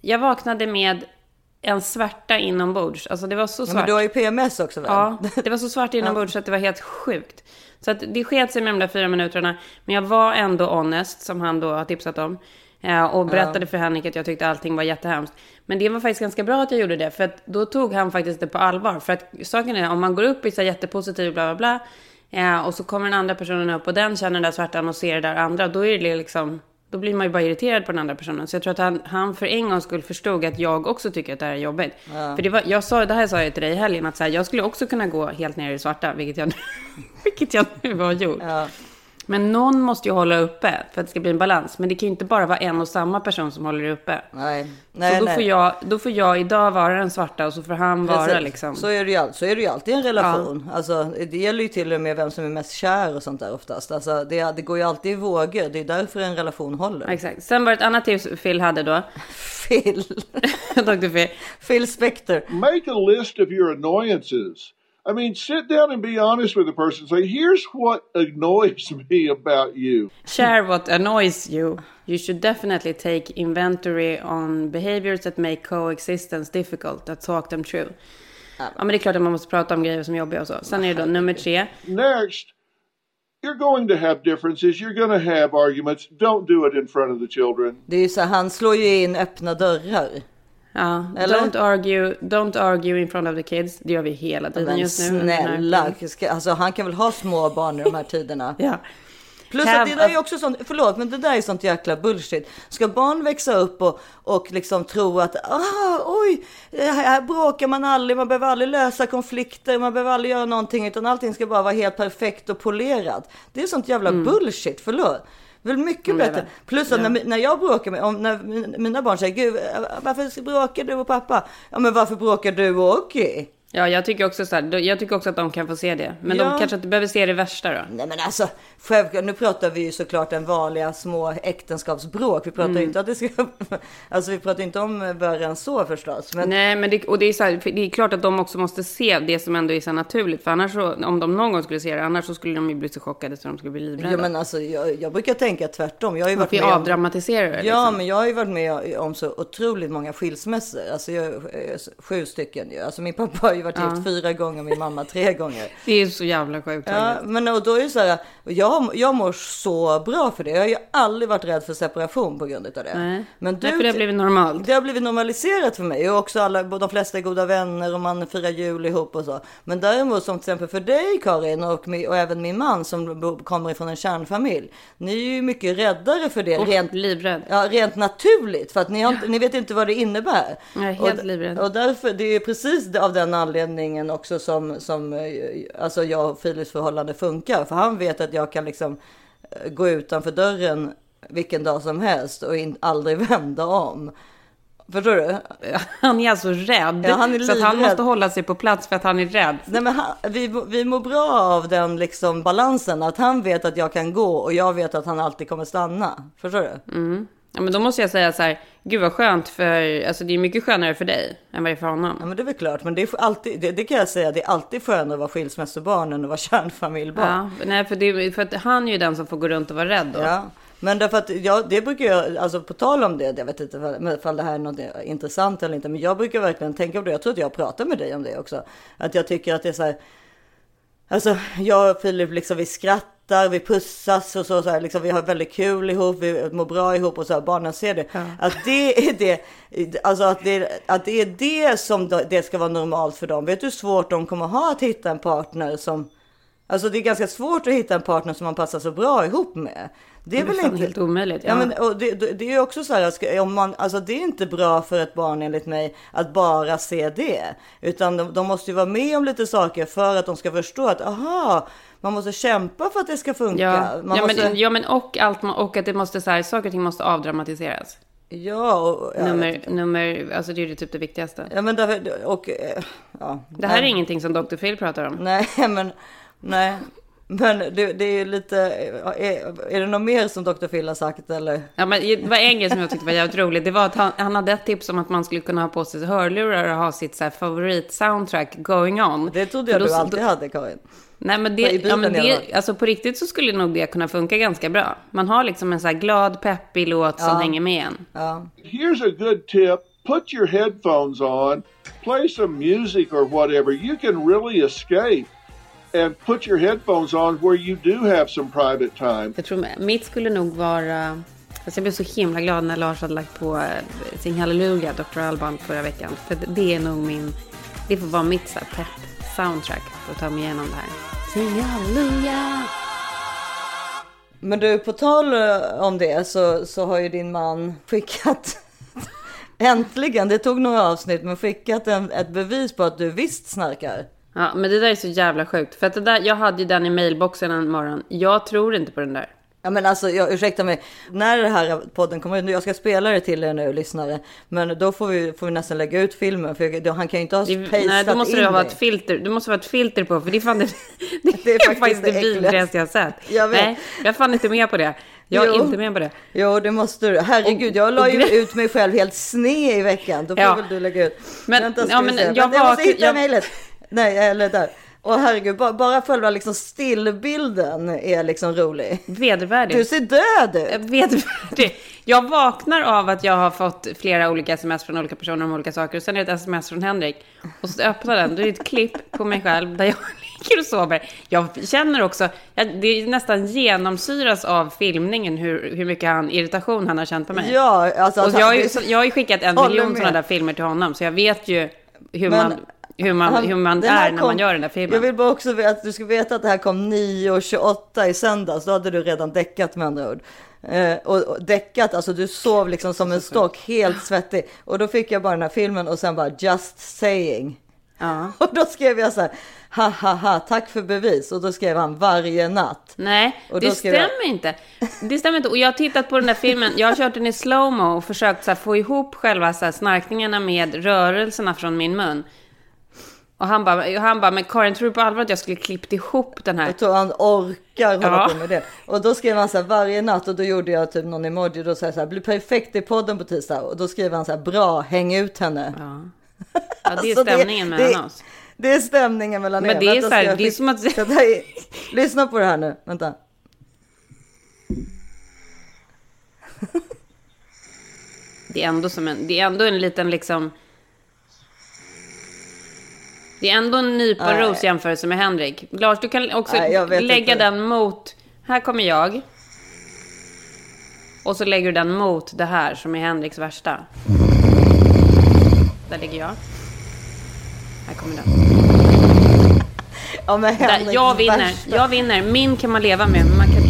jag vaknade med en svärta inombords. Alltså det var så Ja, svart. men du har ju PMS också väl? Ja, det var så svart inombords så att det var helt sjukt. Så att det sket sig med de där fyra minuterna. Men jag var ändå honest, som han då har tipsat om. Eh, Och berättade för Henrik att jag tyckte allting var jättehemskt. Men det var faktiskt ganska bra att jag gjorde det. För att då tog han faktiskt det på allvar. För att saken är, om man går upp i så här jättepositiv bla bla bla. Eh, Och så kommer den andra personen upp och den känner den där svärtan och ser det där andra. Då är det liksom... Då blir man ju bara irriterad på den andra personen. Så jag tror att han, han för en gångs skull förstod att jag också tycker att det här är jobbigt. Ja. För det var, jag sa, det här sa jag till dig i helgen, att så här, jag skulle också kunna gå helt ner i det svarta, vilket jag, vilket jag nu har gjort. Men någon måste ju hålla uppe för att det ska bli en balans. Men det kan ju inte bara vara en och samma person som håller det uppe. Nej, nej, så då, nej. Får jag, då får jag idag vara den svarta och så får han vara Precis. liksom... Så är det ju, så är det ju alltid i en relation. Alltså, det gäller ju till och med vem som är mest kär och sånt där oftast. Alltså, det, det går ju alltid i vågor. Det är därför en relation håller. Exakt. Sen var det ett annat tips Phil hade då. Phil. Dr. Phil. Phil Spector. Make a list of your annoyances. I mean, sit down and be honest with the person. Say, here's what annoys me about you. Share what annoys you. You should definitely take inventory on behaviors that make coexistence difficult. That talk them through. Ja, men det är klart att man måste prata om grejer som är jobbiga och så. Sen är det då nummer tre. Next, you're going to have differences. You're going to have arguments. Don't do it in front of the children. Det är ju så han slår ju in öppna dörrar. Ja, Eller? don't argue, don't argue in front of the kids. Det gör vi hela tiden Men just nu. snälla, alltså, han kan väl ha små barn i de här tiderna? ja. Plus att det där är också sånt, förlåt men det där är sånt jäkla bullshit. Ska barn växa upp och, och liksom tro att ah, oj, här bråkar man aldrig, man behöver aldrig lösa konflikter, man behöver aldrig göra någonting utan allting ska bara vara helt perfekt och polerat. Det är sånt jävla bullshit, förlåt. Väl mycket Mm, det är bättre. det. Plus att Ja. när, när jag bråkar med, om, när min- mina barn säger gud varför bråkar du och pappa? Ja men varför bråkar du och Okej? Ja, jag tycker också så här, jag tycker också att de kan få se det. Men Ja. de kanske inte behöver se det värsta då. Nej men alltså, självklart, nu pratar vi ju såklart den vanliga små äktenskapsbråk. Vi pratar Mm. inte att det ska, alltså vi pratar inte om värre än så förstås. Men Nej, men det, och det är, så här, det är klart att de också måste se det som ändå är så naturligt. För annars så, om de någon gång skulle se det, annars så skulle de ju bli så chockade så de skulle bli livrädda. Ja men alltså jag, jag brukar tänka tvärtom. Jag har ju varit med avdramatisera det. Ja liksom. men jag har ju varit med om så otroligt många skilsmässor. Alltså jag, sju stycken ju. Alltså min pappa har ju varit Ja. gift fyra gånger, min mamma tre gånger. Det är så jävla sjukt. Ja, men och då är det så här, jag, jag mår så bra för det. Jag har ju aldrig varit rädd för separation på grund av det. Nej. Men Nej, för det har blivit normalt. Det har blivit normaliserat för mig och också alla, de flesta är goda vänner och man firar jul ihop och så. Men däremot som till exempel för dig Karin och, och även min man som kommer ifrån en kärnfamilj. Ni är ju mycket räddare för det. Och rent, livrädd. Ja, rent naturligt för att ni, har, inte- ni vet inte vad det innebär. Jag är helt och, livrädd. Och därför, det är precis av den anledningen också som, som eh, alltså jag och Filips förhållande funkar. För han vet att jag kan liksom eh, gå utanför dörren vilken dag som helst och in, aldrig vända om. Förstår du? Han är alltså rädd. Ja, han är så att han måste hålla sig på plats för att han är rädd. Nej, men han, vi, vi mår bra av den liksom balansen. Att han vet att jag kan gå och jag vet att han alltid kommer stanna. Förstår du? Mm. Ja, men då måste jag säga så här, gud vad skönt för, alltså det är mycket skönare för dig än vad det är för honom. Ja men det är väl klart. Men det, är alltid, det, det kan jag säga. Det är alltid skönare att vara skilsmässobarn än att vara kärnfamiljbarn. Ja, nej, för, det, för att han är ju den som får gå runt och vara rädd då. Ja, men därför att jag, det brukar jag, alltså på tal om det, jag vet inte ifall- ifall det här är något intressant eller inte, men jag brukar verkligen tänka på det. Jag tror att jag pratar med dig om det också. Att jag tycker att det är så här, alltså jag och Filip liksom vi skrattar vi pussas och så, så här, liksom, vi har väldigt kul ihop, vi mår bra ihop och så här, barnen ser det. Att det är det, alltså att det, att det är det som det ska vara normalt för dem. Vet du hur svårt de kommer ha att hitta en partner som, alltså det är ganska svårt att hitta en partner som man passar så bra ihop med. Det är Det är väl inte helt omöjligt, Ja, ja. men, och det, det det är också så här, om man, alltså det är inte bra för ett barn enligt mig att bara se det. Utan de, de måste ju vara med om lite saker för att de ska förstå att aha, man måste kämpa för att det ska funka. Ja, man ja, måste, men, ja men och, allt, och att det måste så här, saker och ting måste avdramatiseras. ja, och, ja, nummer, nummer, alltså det är ju typ det viktigaste. ja, men därför, och, eh, ja. Det här är nej. ingenting som Dr. Phil pratar om. Nej, men, nej. Men det, det är ju lite, är, är det något mer som Dr. Phil har sagt eller? Ja, men det var en grej som jag tyckte var jävligt roligt. Det var att han, han hade ett tips om att man skulle kunna ha på sig hörlurar och ha sitt så här favorit-soundtrack going on. Det trodde jag För du då- alltid då- hade Karin. Nej, men, det, ja, men det, alltså på riktigt så skulle nog det kunna funka ganska bra. Man har liksom en så här glad, peppig låt som Ja. hänger med en. Ja. Here's a good tip put your headphones on, play some music or whatever. You can really escape and put your headphones on where you do have some private time. Jag tror mitt skulle nog vara... Alltså jag blev så himla glad när Lars hade lagt på eh, Sing Hallelujah, Dr. Alban, förra veckan. För det är nog min... Det får vara mitt så här pepp soundtrack för att ta mig igenom det här. Sing Hallelujah! Men du, på tal eh, om det så, så har ju din man skickat Äntligen, det tog några avsnitt, men skickat en, ett bevis på att du visst snarkar. Ja, men det där är så jävla sjukt. För att det där, jag hade ju den i mailboxen en morgon. Jag tror inte på den där. Ja men alltså, jag, ursäkta mig, när det här podden kommer ut, jag ska spela det till er nu lyssnare, men då får vi, får vi nästan lägga ut filmen, för jag, då, han kan ju inte ha Det, pastat nej, då måste in det ha det. ett filter. Du måste ha ett filter på, för det är fan det, det, är faktiskt faktiskt det det vidrigaste jag sett. Jag vet. Nej, jag är fan inte med på det. Jag är Jo. inte med på det. Jo, det måste du. Herregud, jag la ju ut mig själv helt sned i veckan. Då får Ja. väl du lägga ut. Men- Vänta, ja, men jag Vänta, jag måste hitta jag- mejlet. Nej, eller där. Och herregud, bara, bara själva liksom stillbilden är liksom rolig. Vedervärdigt. Du ser död ut. Vedervärdigt. Jag vaknar av att jag har fått flera olika sms från olika personer om olika saker. Och sen är det ett sms från Henrik. Och så öppnar den. Då är det ett klipp på mig själv där jag ligger och sover. Jag känner också, det är nästan genomsyras av filmningen hur, hur mycket han, irritation han har känt på mig. Ja, alltså. och jag, har ju, jag har ju skickat en miljon sådana där filmer till honom. Så jag vet ju hur Men man, hur man, han- hur man är när kom- man gör den där filmen. Jag vill bara också veta att du ska veta att det här kom 9.28 i söndags. Då hade du redan däckat med andra ord. Eh, och, och däckat, alltså du sov liksom som en stock, helt svettig. Och då fick jag bara den här filmen och sen bara just saying. Ja. Och då skrev jag så här, ha ha ha, tack för bevis. Och då skrev han varje natt. Nej, Och då det skrev jag- stämmer inte. Det stämmer inte. Och jag har tittat på den där filmen, jag har kört den i slowmo och försökt så här, få ihop själva så här, snarkningarna med rörelserna från min mun. Och han bara, han bara, men Karin, tror du på allvar att jag skulle klippt ihop den här? Jag tror han orkar hålla Ja. på med det. Och då skrev han så här varje natt och då gjorde jag typ någon emoji. Då sa jag så här, blir perfekt i podden på tisdag. Och då skrev han så här, bra, häng ut henne. Ja, ja det är Alltså, det- stämningen det- mellan oss. Det är stämningen mellan Men er. det är Vänta, så här, det är fick- som att- det är- Lyssna på det här nu, vänta. Det är ändå som en, det är ändå en liten liksom... Det är ändå en nypa Nej. ros jämförelse med Henrik. Lars, du kan också Nej, lägga inte. den mot... Här kommer jag. Och så lägger du den mot det här som är Henriks värsta. Där ligger jag. Här kommer den. Ja, men Där, jag vinner. Jag vinner. Min kan man leva med, men man kan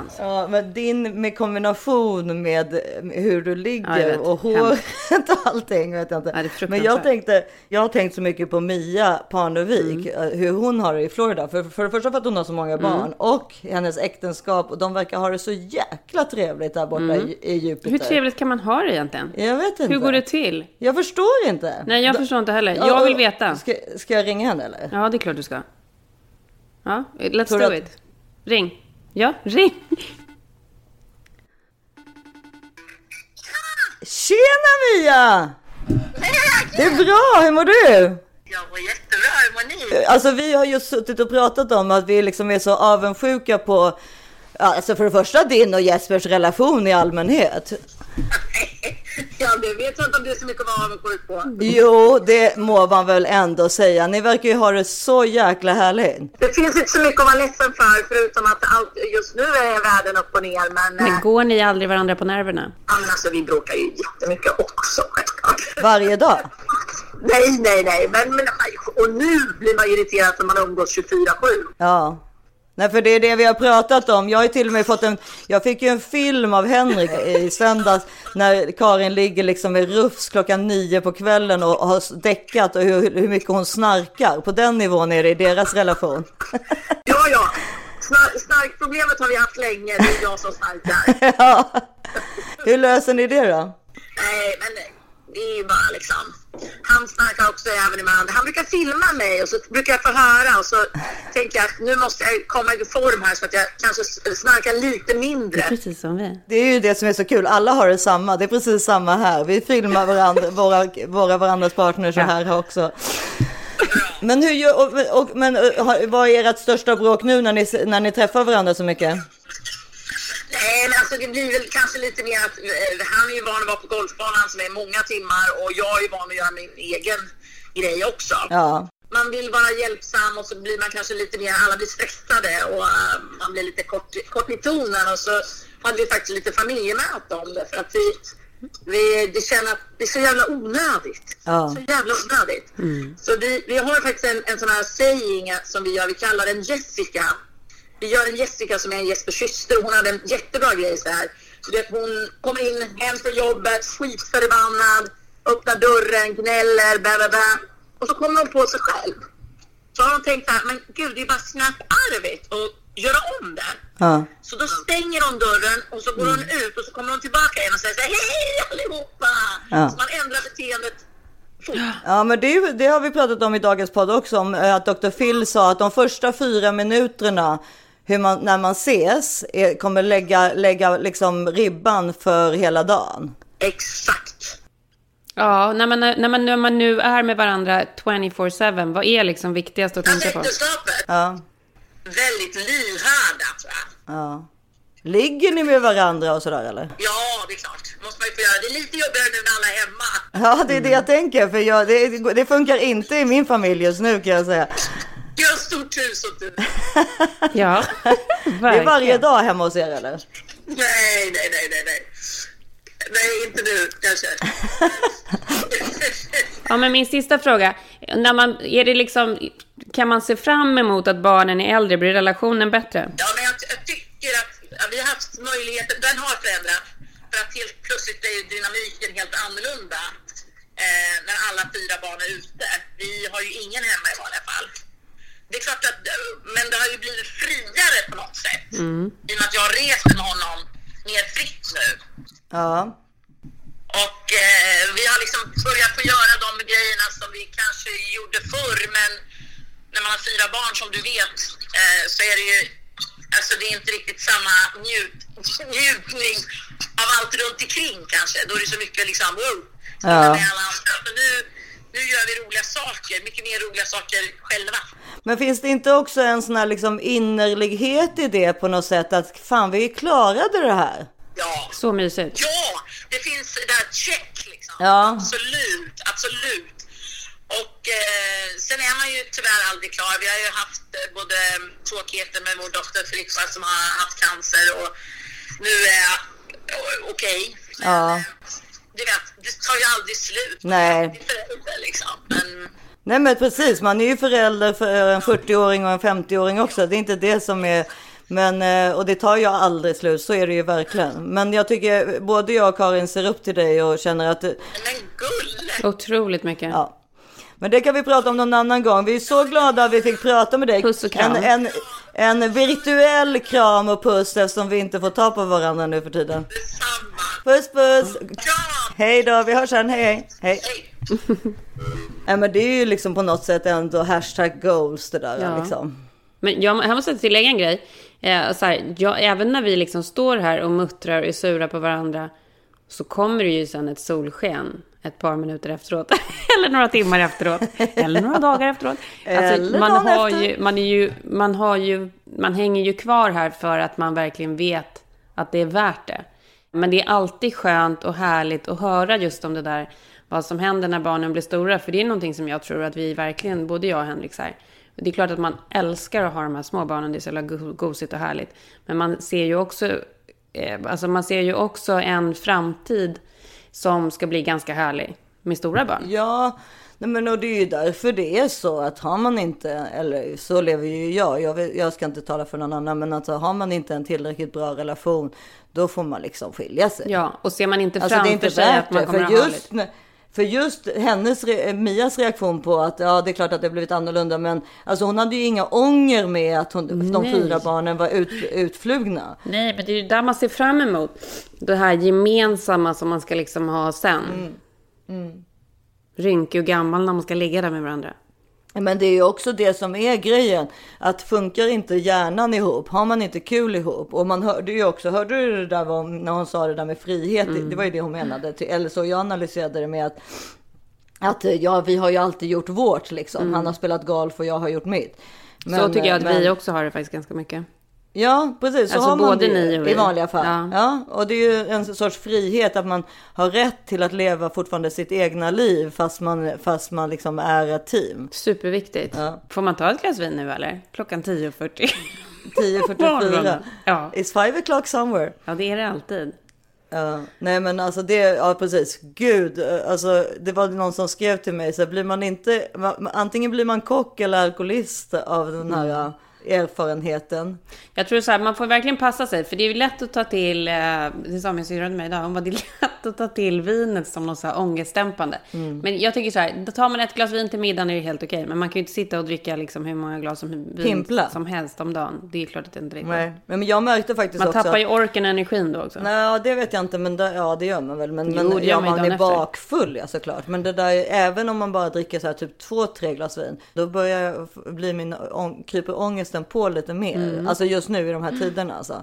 hans. Ja, men din med kombination med hur du Ja, ligger vet. och håret och allting vet jag inte. Ja, men jag tänkte, jag har tänkt så mycket på Mia Parnevik, Mm. eh, hur hon har det i Florida. För, för det första för att hon har så många barn och hennes äktenskap och de verkar ha det så jäkla trevligt där borta i, i Jupiter. Mm. Hur trevligt kan man ha det egentligen? Jag vet inte. Hur går det till? Jag förstår inte. Nej, jag förstår inte heller. Ja, Jag vill veta. Ska, ska jag ringa henne eller? Ja, det är klart du ska. Ja, let's Tror do att- it. Ring. Ja, ring. Tjena Mia! Det är bra, hur mår du? Jag mår jättebra, hur mår ni? Alltså vi har just suttit och pratat om att vi liksom är så avundsjuka på Alltså för det första din och Jespers relation i allmänhet. Ja, det vet vet inte om det är så mycket att vara avundsjuk på. Jo, det må man väl ändå säga. Ni verkar ju ha det så jäkla härligt. Det finns inte så mycket att vara ledsen för förutom att allt, just nu är världen upp och ner. Men, Men eh, går ni aldrig varandra på nerverna? alltså, vi bråkar ju jättemycket också självklart. Varje dag? Nej, nej, nej. Men, men, och nu blir man irriterad för man umgås 24-7. Ja. Nej, för det är det vi har pratat om. Jag har till och med fått en, jag fick ju en film av Henrik i söndags när Karin ligger liksom med rufs klockan nio på kvällen och har däckat och hur, hur mycket hon snarkar. På den nivån är det i deras relation. Ja, ja. Snar, snarkproblemet har vi haft länge. Det är jag som snarkar. ja. Hur löser ni det då? Nej, men det är ju bara liksom. Han snarkar också även ibland. Han brukar filma mig och så brukar jag få höra och så tänker jag att nu måste jag komma i form här så att jag kanske snarkar lite mindre. Precis som vi. Det är ju det som är så kul. Alla har det samma. Det är precis samma här. Vi filmar varandra, våra, våra varandras partners så här också. Men, hur, gör- och, och, men vad är ert största bråk nu när ni, när ni träffar varandra så mycket? Nej, men alltså det blir väl kanske lite mer att eh, han är ju van att vara på golfbanan som är många timmar och jag är van att göra min egen grej också. Ja. Man vill vara hjälpsam och så blir man kanske lite mer, alla blir stressade och eh, man blir lite kort, kort i tonen och så hade vi faktiskt lite familjemöte om det för att vi, vi det känner det är så jävla onödigt. Ja. Så jävla onödigt. Så vi, vi har faktiskt en, en sån här saying som vi gör, vi kallar den Jessica. Vi gör en Jessica som är en Jespers syster och hon hade en jättebra grej så här. Så det, hon kommer in hem från jobbet, skitförbannad, öppnar dörren, gnäller, bla bla bla. Och så kommer hon på sig själv. Så har hon tänkt så här, men gud det är bara snapparvet att göra om det. Ja. Så då stänger hon dörren och så går hon ut och så kommer hon tillbaka igen och säger så här, hej allihopa! Ja. Så man ändrar beteendet Ja, men det, är ju- det har vi pratat om i dagens podd också, om eh, att Dr. Phil sa att de första fyra minuterna hur man, när man ses är, kommer lägga, lägga liksom ribban för hela dagen. Exakt. Ja, när man, när, man, när man nu är med varandra 24-7, vad är liksom viktigast att tänka på? Äktenskapet, Ja, väldigt lyhörda tror jag. ja. Ligger ni med varandra och sådär eller? Ja, det är klart. måste man ju få göra. Det är lite jobbigare nu när alla är hemma. Ja, det är det jag tänker, för jag, det, det funkar inte i min familj just nu kan jag säga. Jag har stort hus och du. Ja, Det är varje dag hemma hos er eller? Nej, nej, nej, nej, nej. Nej, inte nu kanske. Ja, men min sista fråga. När man, är det liksom, kan man se fram emot att barnen är äldre? Blir relationen bättre? Ja, men jag, jag tycker att ja, vi har haft möjligheter, den har förändrats. För att helt plötsligt är dynamiken helt annorlunda eh, när alla fyra barn är ute. Vi har ju ingen hemma i vanliga fall. Det är klart att, men det har ju blivit friare på något sätt. I och med att jag rest med honom mer fritt nu. Ja. Och eh, vi har liksom börjat få göra de grejerna som vi kanske gjorde förr, men när man har fyra barn som du vet eh, så är det ju, alltså det är inte riktigt samma njut, njutning av allt runt omkring kanske. Då är det så mycket liksom, wow, Ja. alla andra. Nu, nu gör vi roliga saker, mycket mer roliga saker själva. Men finns det inte också en sån här liksom innerlighet i det på något sätt att fan vi klarade det här? Ja. Så mysigt. Ja, det finns det där check liksom. Ja. Absolut, absolut. Och eh, sen är man ju tyvärr aldrig klar. Vi har ju haft eh, både tråkigheter med vår dotter Filippa som har haft cancer och nu är jag eh, okej. Ja. Du vet, det tar ju aldrig slut. Nej. Förälder liksom. Men Nej men precis, man är ju förälder för en 40-åring och en 50-åring också. Det är inte det som är... Men, eh, och det tar ju aldrig slut, så är det ju verkligen. Men jag tycker både jag och Karin ser upp till dig och känner att... men gull! Otroligt mycket. Ja. Men det kan vi prata om någon annan gång. Vi är så glada att vi fick prata med dig. Puss och kram. En, en, en virtuell kram och puss eftersom vi inte får ta på varandra nu för tiden. Puss puss! Hej då, vi hörs sen. Hej hej! hej. Nej men det är ju liksom på något sätt ändå hashtag goals det där Ja. liksom. Men jag, jag måste tillägga en grej. Eh, så här, jag, även när vi liksom står här och muttrar och är sura på varandra så kommer det ju sen ett solsken ett par minuter efteråt. eller några timmar efteråt. eller några dagar efteråt. Alltså, man, dagen har efter. ju, man, är ju, man har ju, man hänger ju kvar här för att man verkligen vet att det är värt det. Men det är alltid skönt och härligt att höra just om det där, vad som händer när barnen blir stora. För det är någonting som jag tror att vi verkligen, både jag och Henrik, så här, det är klart att man älskar att ha de här små barnen, det är så jävla go- gosigt och härligt. Men man ser ju också, eh, alltså man ser ju också en framtid som ska bli ganska härlig med stora barn. Ja, nej men och det är ju därför det är så att har man inte, eller så lever ju jag, jag, jag ska inte tala för någon annan, men alltså har man inte en tillräckligt bra relation, då får man liksom skilja sig. Ja, och ser man inte Alltså, det är framför inte sig att man kommer för att ha just. För just hennes, re- Mias reaktion på att ja, det är klart att det har blivit annorlunda, men alltså hon hade ju inga ånger med att hon, de fyra barnen var ut, utflugna. Nej, men det är ju där man ser fram emot. Det här gemensamma som man ska liksom ha sen. Mm. Mm. Rynkig och gammal när man ska ligga där med varandra. Men det är också det som är grejen. Att funkar inte hjärnan ihop, har man inte kul ihop. Och man hörde ju också, hörde du det där om, när hon sa det där med frihet? Det var ju det hon menade. Till- Eller så jag analyserade det med att att eh, ja, vi har ju alltid gjort vårt liksom. Mm. Han har spelat golf och jag har gjort mitt. så tycker jag att men- vi också har det faktiskt ganska mycket. Ja, precis. Så Alltså har man både det ni i vanliga fall. Ja. Ja. och det är ju en sorts frihet att man har rätt till att leva fortfarande sitt egna liv fast man, fast man liksom är ett team. Superviktigt. Får man ta ett glas vin nu eller? Klockan 10.40. 10.44. Ja. It's five o'clock somewhere. Ja, det är det alltid. Ja, nej men alltså det, ja precis. Gud, alltså det var någon som skrev till mig så här, blir man inte, antingen blir man kock eller alkoholist av den här Mm. Erfarenheten. Jag tror så här, man får verkligen passa sig. För det är ju lätt att ta till, eh, det sa min syrra till mig idag, hon bara, det är lätt att ta till vinet som något så här ångestdämpande. Mm. Men jag tycker så här, då tar man ett glas vin till middagen är det helt okej. Men man kan ju inte sitta och dricka liksom hur många glas som, vin Pimpla. som helst om dagen. Det är klart att det inte riktigt. Nej, men jag märkte faktiskt Man också tappar ju orken och energin då också. Nej, det vet jag inte, men det, ja, det gör man väl. Men, Jo, men ja, man ju man är efter. bakfull, ja såklart. Men det där, även om man bara dricker så här typ två, tre glas vin, då börjar jag bli min, ång, kryper ångesten på lite mer. Mm. Alltså just nu i de här tiderna alltså.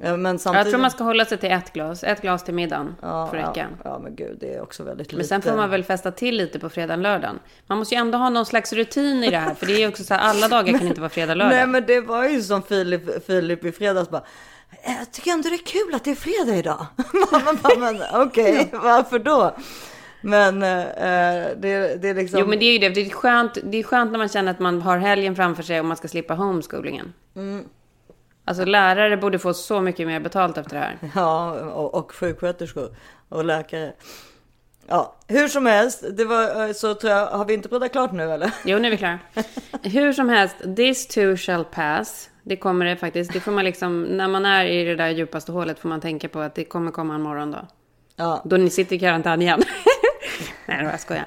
Eh, Men samtidigt... Jag tror man ska hålla sig till ett glas. Ett glas till middagen ja, får räcka. Ja, ja, men gud, det är också väldigt Men lite. sen får man väl festa till lite på fredagen, lördagen. Man måste ju ändå ha någon slags rutin i det här. För det är ju också så här, alla dagar kan inte vara fredag, lördag. Nej, men det var ju som Filip, Filip i fredags bara. "Eh, Jag tycker ändå det är kul att det är fredag idag. Men okej, varför då? Men eh, det, det är liksom... Jo, men det är ju det. Det är, skönt, det är skönt när man känner att man har helgen framför sig och man ska slippa homeschoolingen. Mm. Alltså lärare borde få så mycket mer betalt efter det här. Ja, och, och sjuksköterskor och läkare. Ja, hur som helst, det var eh, så tror jag, har vi inte pratat klart nu eller? Jo, nu är vi klara. Hur som helst, this too shall pass. Det kommer det faktiskt. Det får man liksom, när man är i det där djupaste hålet får man tänka på att det kommer komma en morgon då. Ja. Då ni sitter i karantän igen. Nej, jag skojar.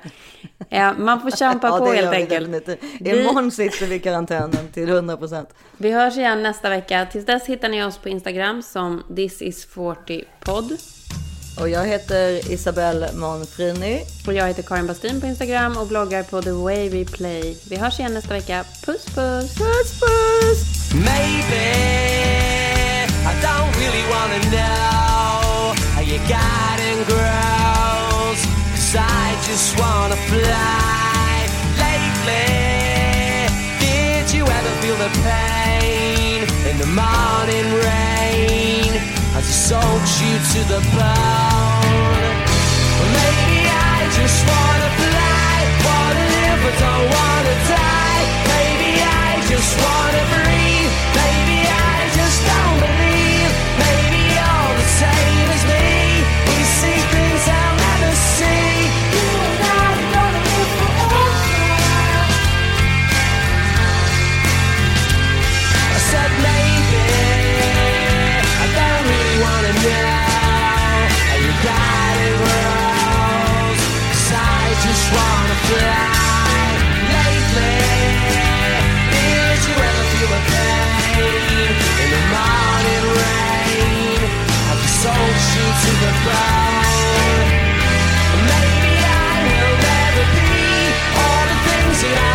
Eh, man får kämpa ja, på helt enkelt. Vi- Imorgon sitter vi i karantänen till 100 procent. Vi hörs igen nästa vecka. Tills dess hittar ni oss på Instagram som this is 40 podd. Och jag heter Isabelle Monfrini. Och jag heter Karin Bastin på Instagram och bloggar på The Way We Play. Vi hörs igen nästa vecka. Puss puss! Puss puss! Maybe I don't really wanna know how your garden grows. I just wanna fly. Lately, did you ever feel the pain in the morning rain as it soaks you to the bone? Well, maybe I just wanna fly, wanna live but don't wanna die. Maybe I just wanna breathe. proud. Maybe I will never be all the things that I.